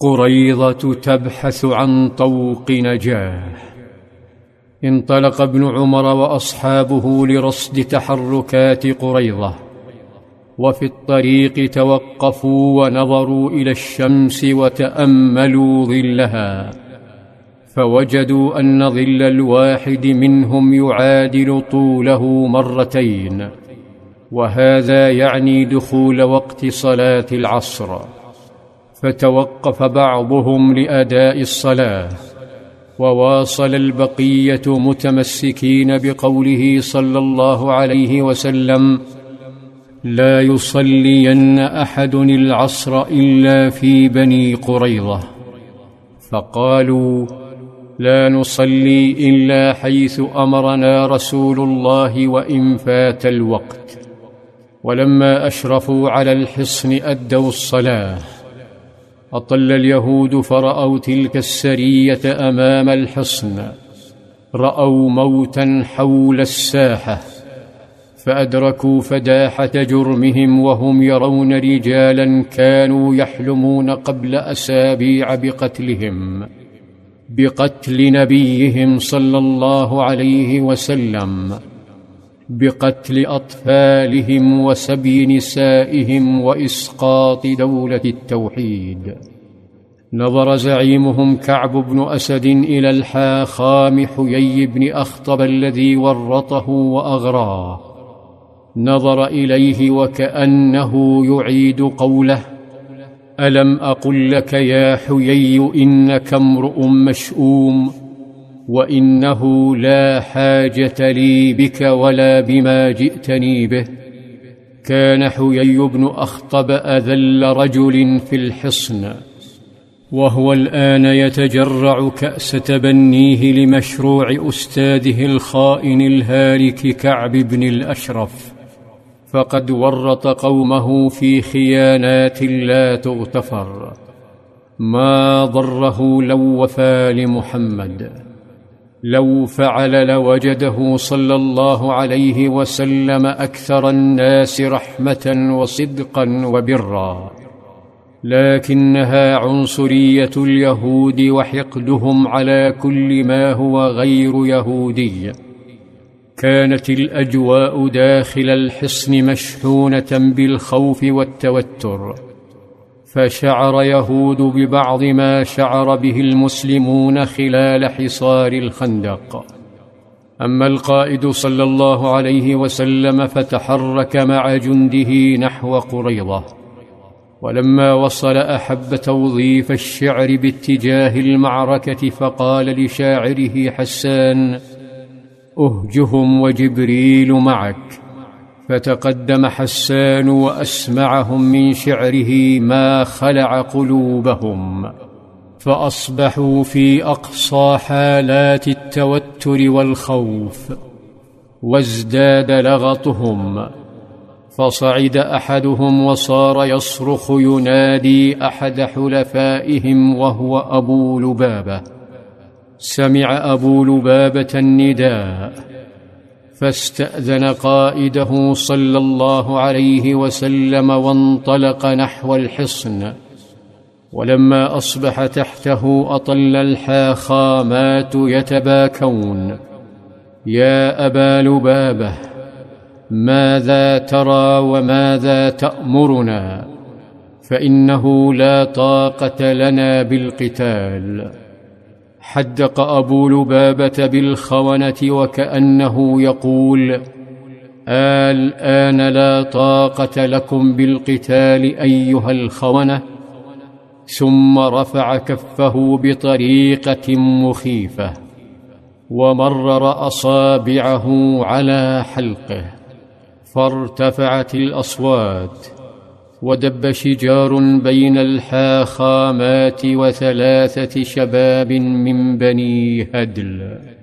قريضة تبحث عن طوق نجاه انطلق ابن عمر وأصحابه لرصد تحركات قريضة. وفي الطريق توقفوا ونظروا إلى الشمس وتأملوا ظلها. فوجدوا أن ظل الواحد منهم يعادل طوله مرتين. وهذا يعني دخول وقت صلاة العصر. فتوقف بعضهم لأداء الصلاة وواصل البقية متمسكين بقوله صلى الله عليه وسلم لا يصلين أحد العصر إلا في بني قريظة. فقالوا لا نصلي إلا حيث أمرنا رسول الله وإن فات الوقت ولما أشرفوا على الحصن أدوا الصلاة. أطل اليهود فرأوا تلك السرية أمام الحصن رأوا موتا حول الساحة فأدركوا فداحة جرمهم وهم يرون رجالا كانوا يحلمون قبل أسابيع بقتلهم بقتل نبيهم صلى الله عليه وسلم. بقتل أطفالهم وسبي نسائهم وإسقاط دولة التوحيد. نظر زعيمهم كعب بن أسد إلى الحاخام حيي بن أخطب الذي ورطه وأغراه. نظر إليه وكأنه يعيد قوله ألم أقل لك يا حيي إنك امرؤ مشؤوم؟ وانه لا حاجة لي بك ولا بما جئتني به كان حيي بن اخطب اذل رجل في الحصن وهو الان يتجرع كاس تبنيه لمشروع استاذه الخائن الهالك كعب بن الاشرف فقد ورط قومه في خيانات لا تغتفر ما ضره لو وفى لمحمد لو فعل لوجده صلى الله عليه وسلم أكثر الناس رحمة وصدقا وبرا. لكنها عنصرية اليهود وحقدهم على كل ما هو غير يهودي. كانت الأجواء داخل الحصن مشحونة بالخوف والتوتر. فشعر يهود ببعض ما شعر به المسلمون خلال حصار الخندق. أما القائد صلى الله عليه وسلم فتحرك مع جنده نحو قريضه ولما وصل أحب توظيف الشعر باتجاه المعركة فقال لشاعره حسان أهجهم وجبريل معك. فتقدم حسان وأسمعهم من شعره ما خلع قلوبهم فأصبحوا في أقصى حالات التوتر والخوف وازداد لغطهم فصعد أحدهم وصار يصرخ ينادي أحد حلفائهم وهو أبو لبابة سمع أبو لبابة النداء فاستأذن قائده صلى الله عليه وسلم وانطلق نحو الحصن. ولما أصبح تحته أطل الحاخامات يتباكون. يا أبا لبابة ماذا ترى وماذا تأمرنا؟ فإنه لا طاقة لنا بالقتال. حدق أبو لبابة بالخونة وكأنه يقول الآن لا طاقة لكم بالقتال أيها الخونة. ثم رفع كفه بطريقة مخيفة ومرر اصابعه على حلقه فارتفعت الأصوات ودب شجار بين الحاخامات وثلاثة شباب من بني هدل.